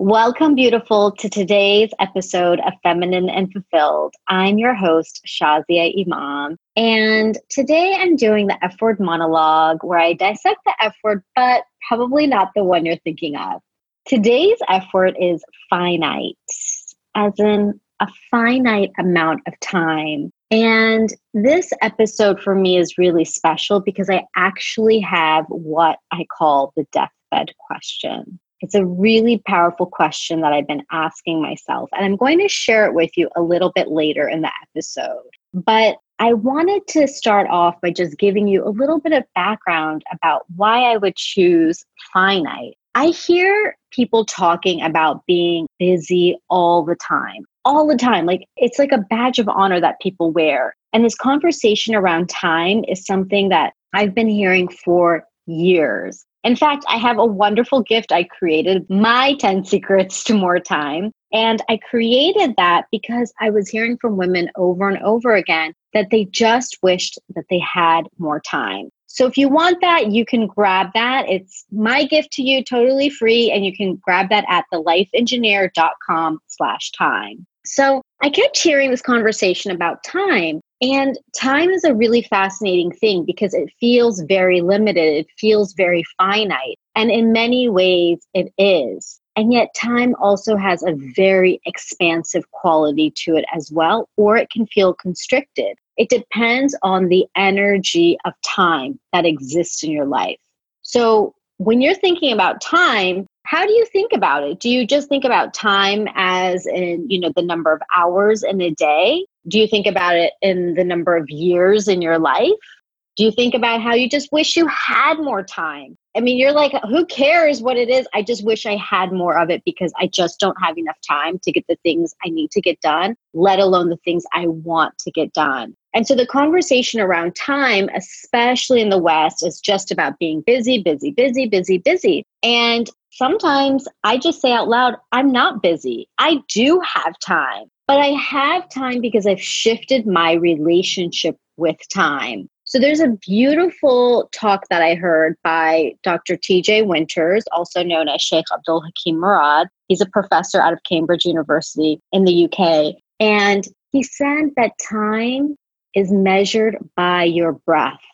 Welcome, beautiful, to today's episode of Feminine and Fulfilled. I'm your host, Shazia Imam. And today I'm doing the F word monologue where I dissect the F word, but probably not the one you're thinking of. Today's F word is finite, as in a finite amount of time. And this episode for me is really special because I actually have what I call the deathbed question. It's a really powerful question that I've been asking myself, and I'm going to share it with you a little bit later in the episode. But I wanted to start off by just giving you a little bit of background about why I would choose finite. I hear people talking about being busy all the time, all the time. Like it's like a badge of honor that people wear. And this conversation around time is something that I've been hearing for years. In fact, I have a wonderful gift I created, my 10 secrets to more time. And I created that because I was hearing from women over and over again that they just wished that they had more time. So if you want that, you can grab that. It's my gift to you, totally free, and you can grab that at thelifeengineer.com slash time. So I kept hearing this conversation about time, and time is a really fascinating thing because it feels very limited, it feels very finite. And in many ways, it is. And yet, time also has a very expansive quality to it as well, or it can feel constricted. It depends on the energy of time that exists in your life. So, when you're thinking about time, how do you think about it? Do you just think about time as in, you know, the number of hours in a day? Do you think about it in the number of years in your life? Do you think about how you just wish you had more time? I mean, you're like, who cares what it is? I just wish I had more of it because I just don't have enough time to get the things I need to get done, let alone the things I want to get done. And so the conversation around time, especially in the West, is just about being busy, busy, busy, busy, busy. And sometimes I just say out loud, I'm not busy. I do have time, but I have time because I've shifted my relationship with time. So there's a beautiful talk that I heard by Dr. TJ Winters, also known as Sheikh Abdul Hakim Murad. He's a professor out of Cambridge University in the UK. And he said that time is measured by your breaths.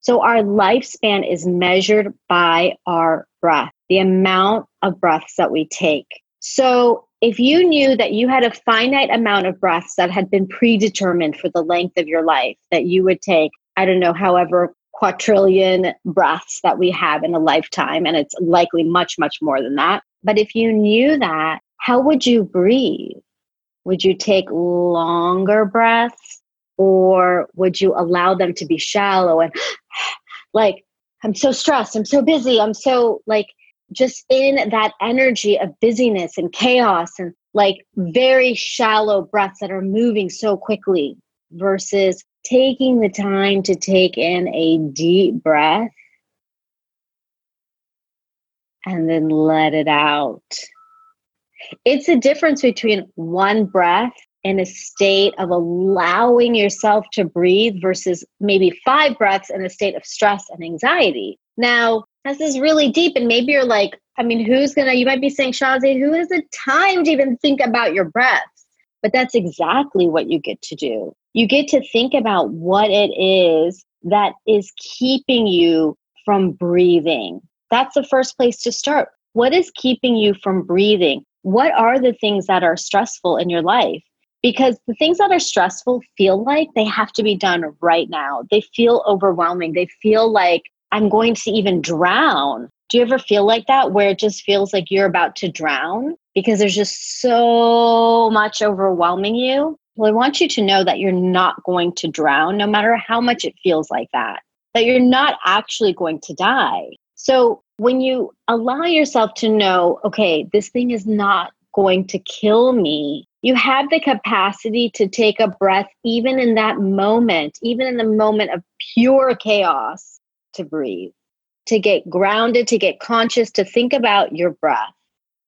So our lifespan is measured by our breath, the amount of breaths that we take. So if you knew that you had a finite amount of breaths that had been predetermined for the length of your life, that you would take, I don't know, however quadrillion breaths that we have in a lifetime, and it's likely much, much more than that. But if you knew that, how would you breathe? Would you take longer breaths? or would you allow them to be shallow and like i'm so stressed i'm so busy i'm so like just in that energy of busyness and chaos and like very shallow breaths that are moving so quickly versus taking the time to take in a deep breath and then let it out. It's a difference between one breath in a state of allowing yourself to breathe versus maybe five breaths in a state of stress and anxiety. Now, this is really deep, and maybe you're like, I mean, who's gonna, you might be saying, Shazi, who has the time to even think about your breaths? But that's exactly what you get to do. You get to think about what it is that is keeping you from breathing. That's the first place to start. What is keeping you from breathing? What are the things that are stressful in your life? because the things that are stressful feel like they have to be done right now. They feel overwhelming. They feel like I'm going to even drown. Do you ever feel like that where it just feels like you're about to drown because there's just so much overwhelming you? Well, I want you to know that you're not going to drown no matter how much it feels like that, that you're not actually going to die. So when you allow yourself to know, okay, this thing is not going to kill me, you have the capacity to take a breath, even in that moment, even in the moment of pure chaos, to breathe, to get grounded, to get conscious, to think about your breath.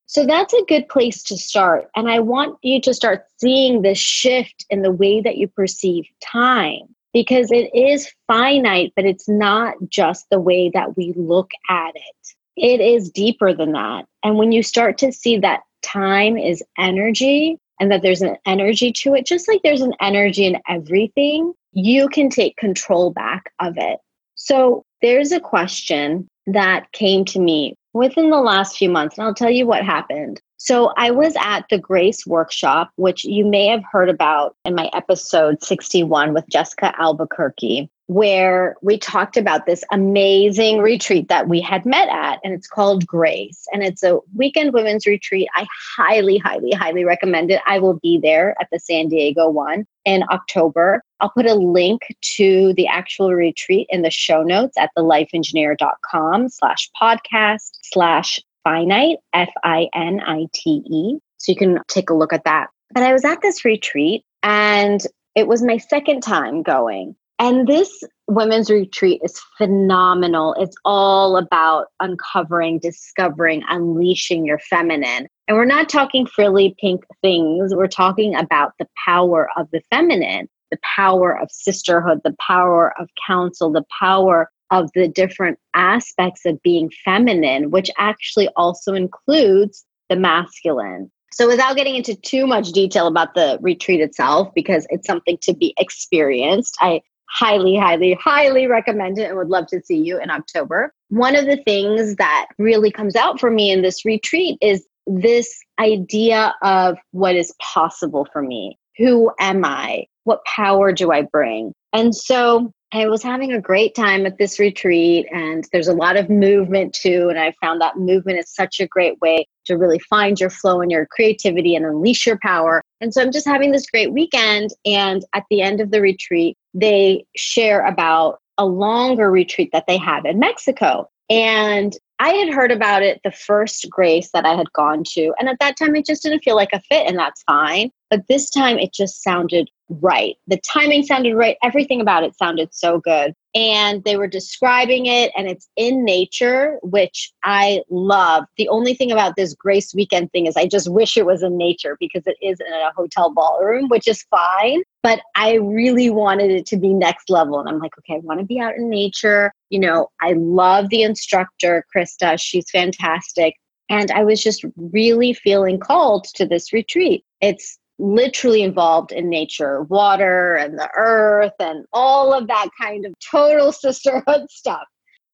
So that's a good place to start. And I want you to start seeing this shift in the way that you perceive time because it is finite, but it's not just the way that we look at it. it is deeper than that. And when you start to see that time is energy and that there's an energy to it, just like there's an energy in everything, you can take control back of it. So there's a question that came to me within the last few months, and I'll tell you what happened. So I was at the Grace Workshop, which you may have heard about in my episode 61 with Jessica Albuquerque where we talked about this amazing retreat that we had met at, and it's called Grace. And it's a weekend women's retreat. I highly, highly, highly recommend it. I will be there at the San Diego one in October. I'll put a link to the actual retreat in the show notes at thelifeengineer.com slash podcast slash finite, F I N I T E. So you can take a look at that. But I was at this retreat and it was my second time going. And this women's retreat is phenomenal. It's all about uncovering, discovering, unleashing your feminine. And we're not talking frilly pink things. We're talking about the power of the feminine, the power of sisterhood, the power of counsel, the power of the different aspects of being feminine, which actually also includes the masculine. So, without getting into too much detail about the retreat itself, because it's something to be experienced, I highly, highly, highly recommend it and would love to see you in October. One of the things that really comes out for me in this retreat is this idea of what is possible for me. Who am I? What power do I bring? And so I was having a great time at this retreat, and there's a lot of movement too. And I found that movement is such a great way to really find your flow and your creativity and unleash your power. And so I'm just having this great weekend. And at the end of the retreat, they share about a longer retreat that they have in Mexico. And I had heard about it the first grace that I had gone to. And at that time, it just didn't feel like a fit, and that's fine. But this time, it just sounded right. The timing sounded right. Everything about it sounded so good. And they were describing it, and it's in nature, which I love. The only thing about this Grace Weekend thing is I just wish it was in nature because it is in a hotel ballroom, which is fine. But I really wanted it to be next level. And I'm like, okay, I want to be out in nature. You know, I love the instructor, Krista. She's fantastic. And I was just really feeling called to this retreat. It's literally involved in nature, water and the earth and all of that kind of total sisterhood stuff.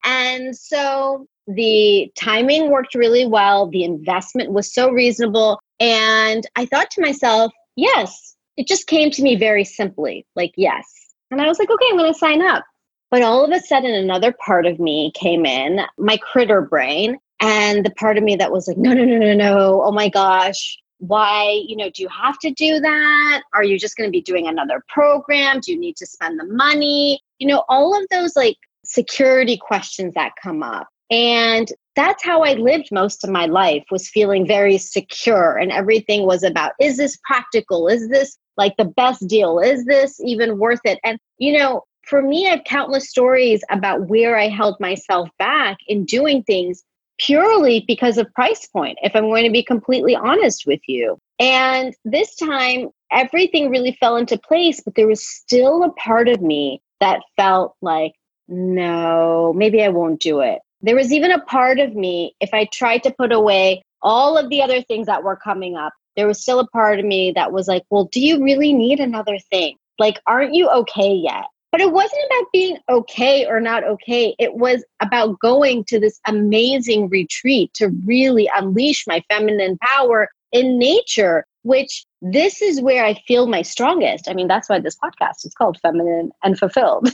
And so the timing worked really well. The investment was so reasonable. And I thought to myself, yes, it just came to me very simply like, yes. And I was like, okay, I'm going to sign up. But all of a sudden, another part of me came in, my critter brain, and the part of me that was like, no, no, no, no, no. Oh my gosh, why you know do you have to do that? Are you just going to be doing another program? Do you need to spend the money? You know all of those like security questions that come up. And that's how i lived most of my life was feeling very secure and everything was about is this practical? Is this like the best deal? Is this even worth it? And you know for me i have countless stories about where i held myself back in doing things purely because of price point, if I'm going to be completely honest with you. And this time, everything really fell into place, but there was still a part of me that felt like, no, maybe I won't do it. There was even a part of me, if I tried to put away all of the other things that were coming up, there was still a part of me that was like, well, do you really need another thing? Like, aren't you okay yet? But it wasn't about being okay or not okay. It was about going to this amazing retreat to really unleash my feminine power in nature, which this is where I feel my strongest. I mean, that's why this podcast is called Feminine and Fulfilled.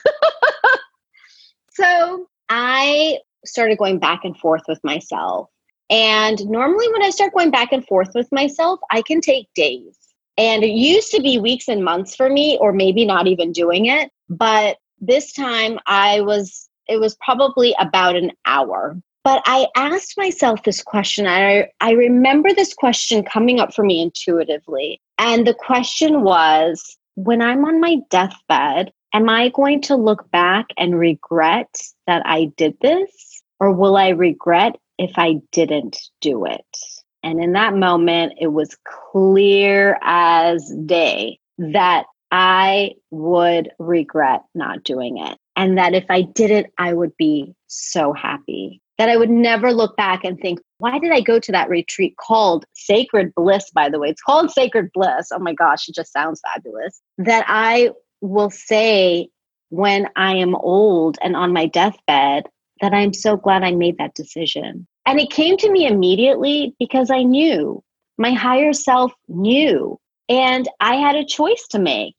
so I started going back and forth with myself. And normally, when I start going back and forth with myself, I can take days. And it used to be weeks and months for me, or maybe not even doing it. But this time I was, it was probably about an hour. But I asked myself this question. I, I remember this question coming up for me intuitively. And the question was when I'm on my deathbed, am I going to look back and regret that I did this? Or will I regret if I didn't do it? And in that moment, it was clear as day that I would regret not doing it. And that if I did it, I would be so happy. that I would never look back and think, why did I go to that retreat called Sacred Bliss, by the way? It's called Sacred Bliss. Oh my gosh, it just sounds fabulous. That I will say when I am old and on my deathbed that I'm so glad I made that decision. And it came to me immediately because I knew my higher self knew. And I had a choice to make.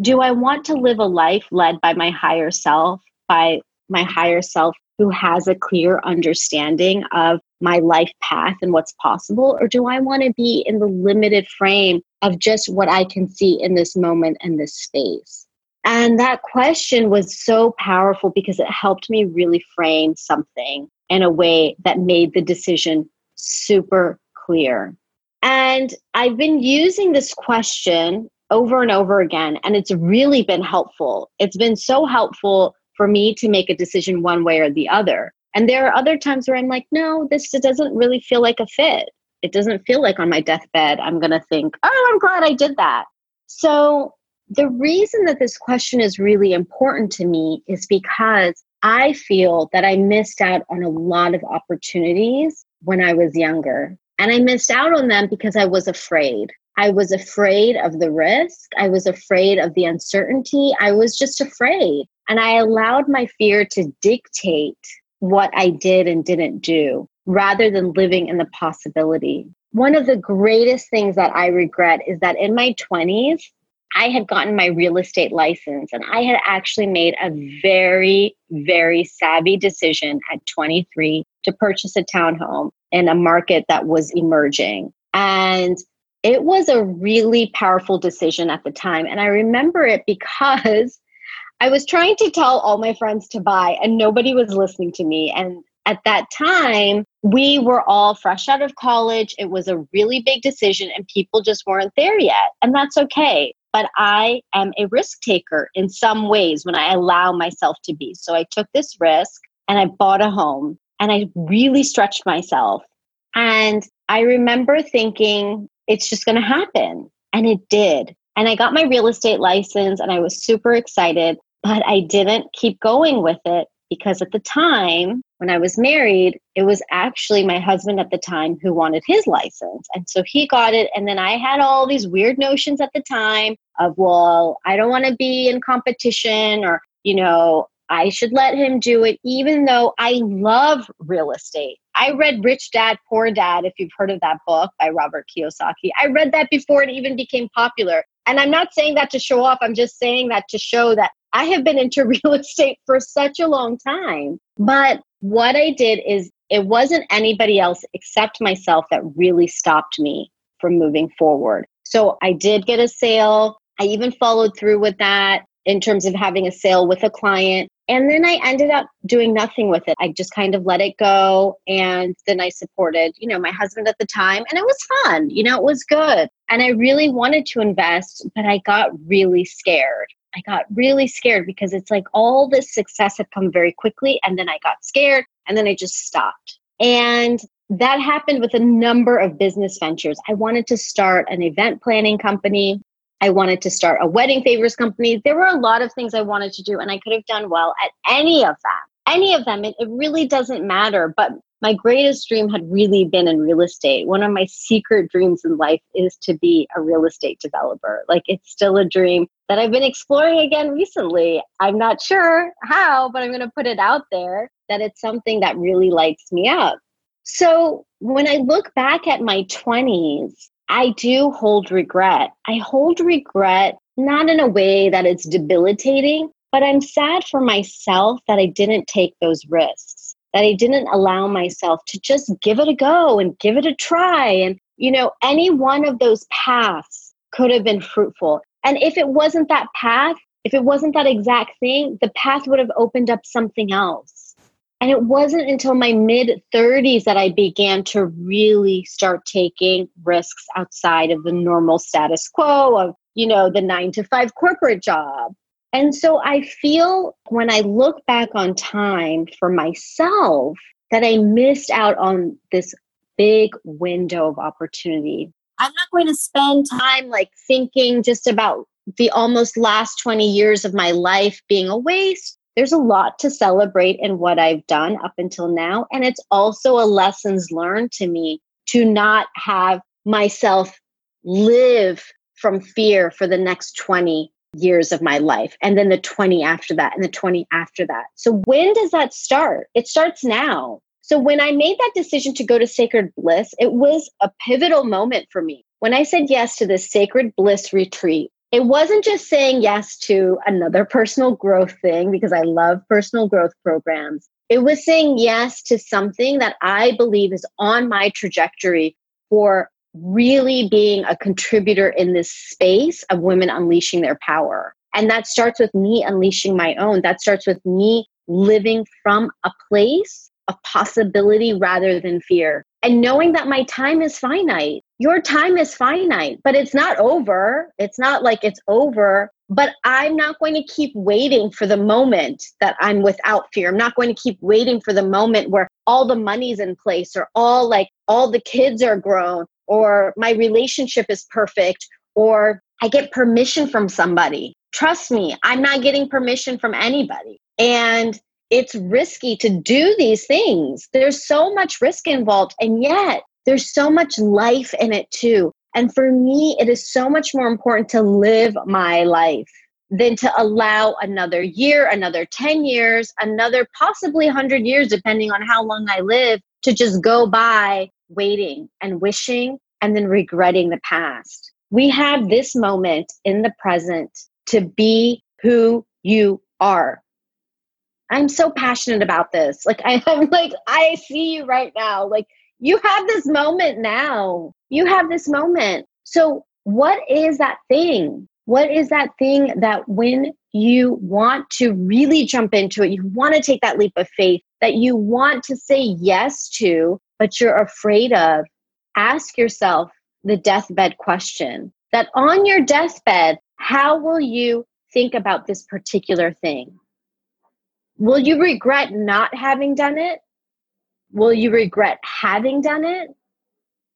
Do I want to live a life led by my higher self, by my higher self who has a clear understanding of my life path and what's possible? Or do I want to be in the limited frame of just what I can see in this moment and this space? And that question was so powerful because it helped me really frame something in a way that made the decision super clear. And I've been using this question over and over again, and it's really been helpful. It's been so helpful for me to make a decision one way or the other. And there are other times where I'm like, no, this doesn't really feel like a fit. It doesn't feel like on my deathbed, I'm going to think, oh, I'm glad I did that. So, the reason that this question is really important to me is because I feel that I missed out on a lot of opportunities when I was younger. And I missed out on them because I was afraid. I was afraid of the risk. I was afraid of the uncertainty. I was just afraid. And I allowed my fear to dictate what I did and didn't do rather than living in the possibility. One of the greatest things that I regret is that in my 20s, I had gotten my real estate license and I had actually made a very, very savvy decision at 23 to purchase a townhome in a market that was emerging. And it was a really powerful decision at the time. And I remember it because I was trying to tell all my friends to buy, and nobody was listening to me. And at that time, we were all fresh out of college. It was a really big decision, and people just weren't there yet. And that's okay. But I am a risk taker in some ways when I allow myself to be. So I took this risk and I bought a home and I really stretched myself. And I remember thinking, it's just going to happen. And it did. And I got my real estate license and I was super excited but I didn't keep going with it because at the time when I was married, it was actually my husband at the time who wanted his license. And so he got it. And then I had all these weird notions at the time of, well, I don't want to be in competition or, you know, I should let him do it, even though I love real estate. I read Rich Dad, Poor Dad, if you've heard of that book by Robert Kiyosaki. I read that before it even became popular. And I'm not saying that to show off, I'm just saying that to show that I have been into real estate for such a long time. But what I did is it wasn't anybody else except myself that really stopped me from moving forward. So I did get a sale. I even followed through with that in terms of having a sale with a client. And then I ended up doing nothing with it. I just kind of let it go. And then I supported, you know, my husband at the time. And it was fun. You know, it was good. And I really wanted to invest, but I got really scared. I got really scared because it's like all this success had come very quickly. And then I got scared and then I just stopped. And that happened with a number of business ventures. I wanted to start an event planning company. I wanted to start a wedding favors company. There were a lot of things I wanted to do, and I could have done well at any of them. Any of them. It, it really doesn't matter. But my greatest dream had really been in real estate. One of my secret dreams in life is to be a real estate developer. Like it's still a dream that I've been exploring again recently. I'm not sure how, but I'm going to put it out there that it's something that really lights me up. So when I look back at my 20s, I do hold regret. I hold regret not in a way that it's debilitating, but I'm sad for myself that I didn't take those risks, that I didn't allow myself to just give it a go and give it a try. And, you know, any one of those paths could have been fruitful. And if it wasn't that path, if it wasn't that exact thing, the path would have opened up something else. And it wasn't until my mid 30s that I began to really start taking risks outside of the normal status quo of, you know, the nine to five corporate job. And so I feel when I look back on time for myself that I missed out on this big window of opportunity I'm not going to spend time like thinking just about the almost last 20 years of my life being a waste there's a lot to celebrate in what I've done up until now. And it's also a lessons learned to me to not have myself live from fear for the next 20 years of my life and then the 20 after that and the 20 after that. So when does that start? It starts now. So when I made that decision to go to Sacred Bliss, it was a pivotal moment for me. When I said yes to this Sacred Bliss retreat, it wasn't just saying yes to another personal growth thing because I love personal growth programs. It was saying yes to something that I believe is on my trajectory for really being a contributor in this space of women unleashing their power. And that starts with me unleashing my own. That starts with me living from a place of possibility rather than fear. And knowing that my time is finite. Your time is finite, but it's not over. It's not like it's over. But I'm not going to keep waiting for the moment that I'm without fear. I'm not going to keep waiting for the moment where all the money's in place or all like all the kids are grown or my relationship is perfect or I get permission from somebody. Trust me, I'm not getting permission from anybody. And it's risky to do these things. There's so much risk involved. And yet, there's so much life in it too. And for me, it is so much more important to live my life than to allow another year, another 10 years, another possibly 100 years, depending on how long I live, to just go by waiting and wishing and then regretting the past. We have this moment in the present to be who you are. I'm so passionate about this. Like I, am like I see you right now. Like you have this moment now. You have this moment. So what is that thing? What is that thing that when you want to really jump into it, you want to take that leap of faith, that you want to say yes to, but you're afraid of? Ask yourself the deathbed question that on your deathbed, how will you think about this particular thing? Will you regret not having done it? Will you regret having done it?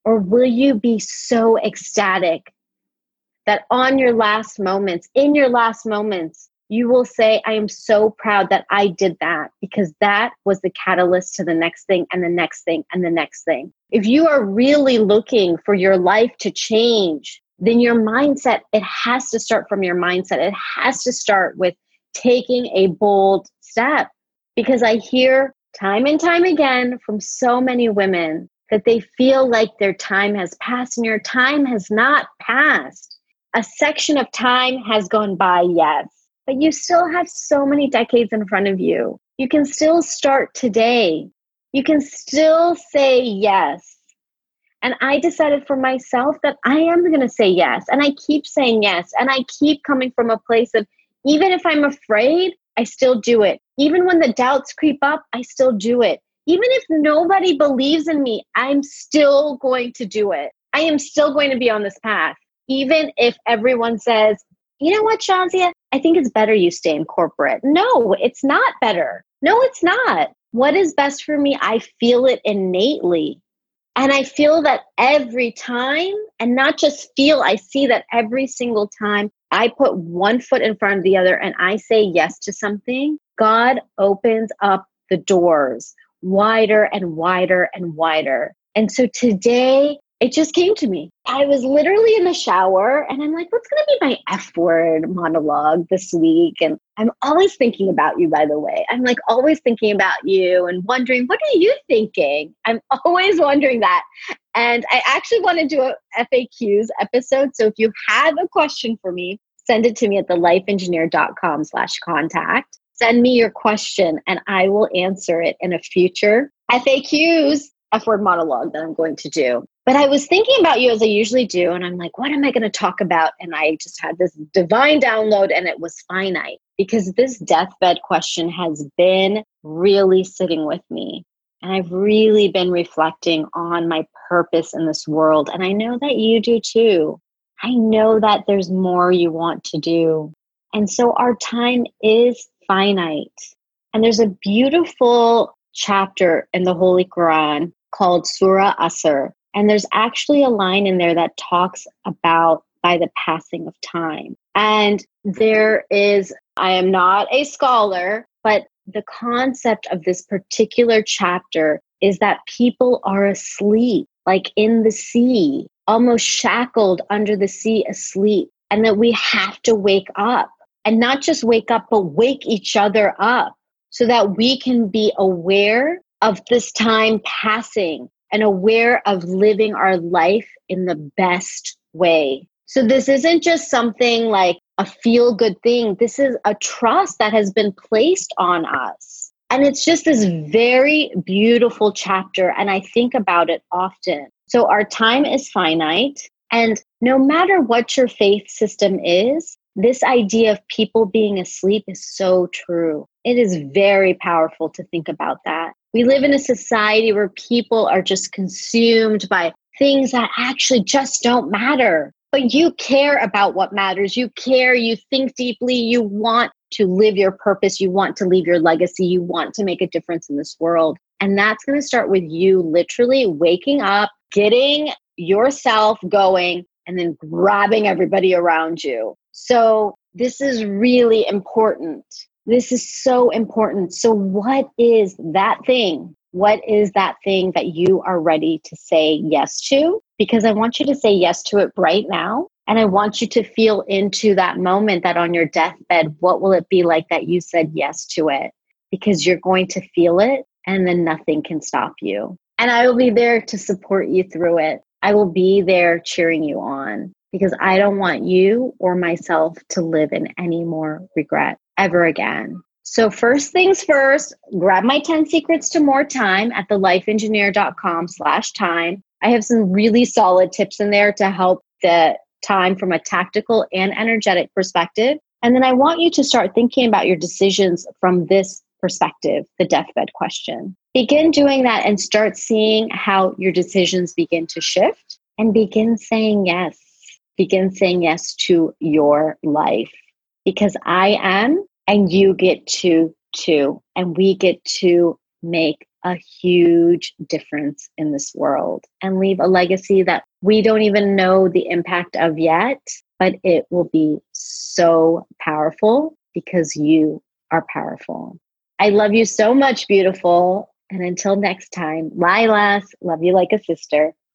Or will you be so ecstatic that on your last moments, in your last moments, you will say, I am so proud that I did that because that was the catalyst to the next thing and the next thing and the next thing. If you are really looking for your life to change, then your mindset, it has to start from your mindset. It has to start with taking a bold step because I hear time and time again from so many women that they feel like their time has passed and your time has not passed. A section of time has gone by, yes, but you still have so many decades in front of you. You can still start today. You can still say yes. And I decided for myself that I am going to say yes. And I keep saying yes. And I keep coming from a place of even if I'm afraid, I still do it. Even when the doubts creep up, I still do it. Even if nobody believes in me, I'm still going to do it. I am still going to be on this path. Even if everyone says, you know what, Shazia, I think it's better you stay in corporate. No, it's not better. No, it's not. What is best for me? I feel it innately. And I feel that every time, and not just feel, I see that every single time I put one foot in front of the other and I say yes to something, God opens up the doors wider and wider and wider. And so today, it just came to me. I was literally in the shower and I'm like, what's going to be my F word monologue this week? And I'm always thinking about you, by the way. I'm like always thinking about you and wondering, what are you thinking? I'm always wondering that. And I actually want to do a FAQs episode. So if you have a question for me, send it to me at thelifeengineer.com slash contact. Send me your question and I will answer it in a future FAQs F word monologue that I'm going to do. But I was thinking about you as I usually do, and I'm like, what am I going to talk about? And I just had this divine download, and it was finite because this deathbed question has been really sitting with me. And I've really been reflecting on my purpose in this world. And I know that you do too. I know that there's more you want to do. And so our time is finite. And there's a beautiful chapter in the Holy Quran called Surah Asr. And there's actually a line in there that talks about by the passing of time. And there is, I am not a scholar, But the concept of this particular chapter is that people are asleep, like in the sea, almost shackled under the sea, asleep, and that we have to wake up and not just wake up, but wake each other up so that we can be aware of this time passing and aware of living our life in the best way. So, this isn't just something like a feel good thing. This is a trust that has been placed on us. And it's just this very beautiful chapter. And I think about it often. So, our time is finite. And no matter what your faith system is, this idea of people being asleep is so true. It is very powerful to think about that. We live in a society where people are just consumed by things that actually just don't matter. But you care about what matters. You care, you think deeply, you want to live your purpose, you want to leave your legacy, you want to make a difference in this world. And that's going to start with you literally waking up, getting yourself going, and then grabbing everybody around you. So, this is really important. This is so important. So, what is that thing? What is that thing that you are ready to say yes to? Because I want you to say yes to it right now. And I want you to feel into that moment that on your deathbed, what will it be like that you said yes to it? Because you're going to feel it and then nothing can stop you. And I will be there to support you through it. I will be there cheering you on because I don't want you or myself to live in any more regret ever again. So, first things first, grab my 10 secrets to more time at thelifeengineer.com slash time. I have some really solid tips in there to help the time from a tactical and energetic perspective. And then I want you to start thinking about your decisions from this perspective, the deathbed question. Begin doing that and start seeing how your decisions begin to shift and begin saying yes. Begin saying yes to your life because I am and you get to too. And we get to make a huge difference in this world and leave a legacy that we don't even know the impact of yet, but it will be so powerful because you are powerful. I love you so much, beautiful. And until next time, Lilas, love you like a sister.